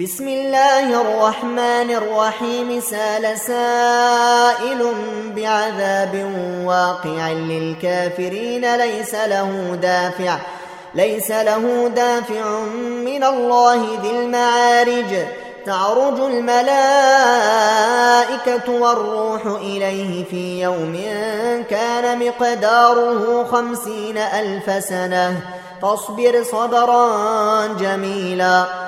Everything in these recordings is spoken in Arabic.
بسم الله الرحمن الرحيم. سال سائل بعذاب واقع للكافرين. ليس له دافع ليس له دافع من الله ذي المعارج. تعرج الملائكة والروح إليه في يوم كان مقداره خمسين ألف سنة. فاصبر صبرا جميلا.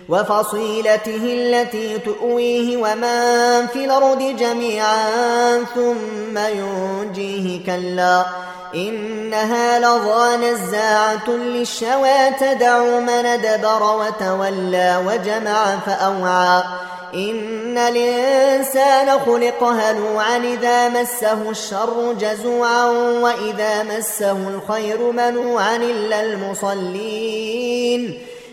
وفصيلته التي تؤويه ومن في الأرض جميعا ثم ينجيه كلا إنها لظى نزاعة للشوى تدع من دبر وتولى وجمع فأوعى إن الإنسان خلق هلوعا إذا مسه الشر جزوعا وإذا مسه الخير منوعا إلا المصلين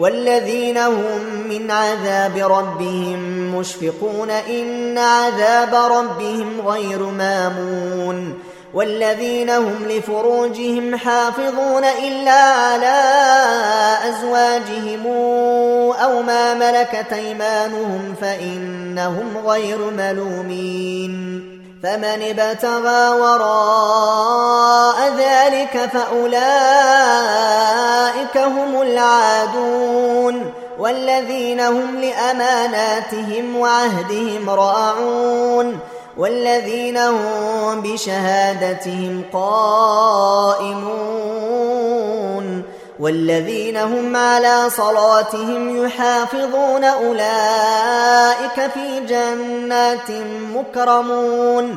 والذين هم من عذاب ربهم مشفقون إن عذاب ربهم غير مامون والذين هم لفروجهم حافظون إلا على أزواجهم أو ما ملكت أيمانهم فإنهم غير ملومين فمن ابتغى وراء ذلك فأولئك هم العادون والذين هم لأماناتهم وعهدهم راعون والذين هم بشهادتهم قائمون والذين هم على صلاتهم يحافظون أولئك في جنات مكرمون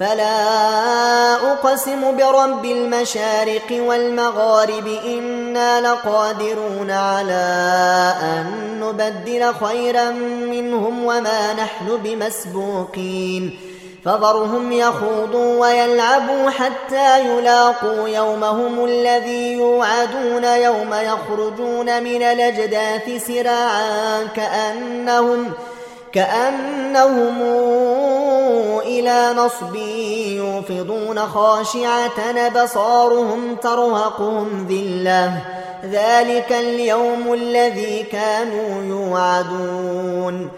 فلا أقسم برب المشارق والمغارب إنا لقادرون على أن نبدل خيرا منهم وما نحن بمسبوقين. فذرهم يخوضوا ويلعبوا حتى يلاقوا يومهم الذي يوعدون يوم يخرجون من الأجداث سراعا كأنهم كأنهم إلى نصب يوفضون خاشعة بصارهم ترهقهم ذلة. ذلك اليوم الذي كانوا يوعدون.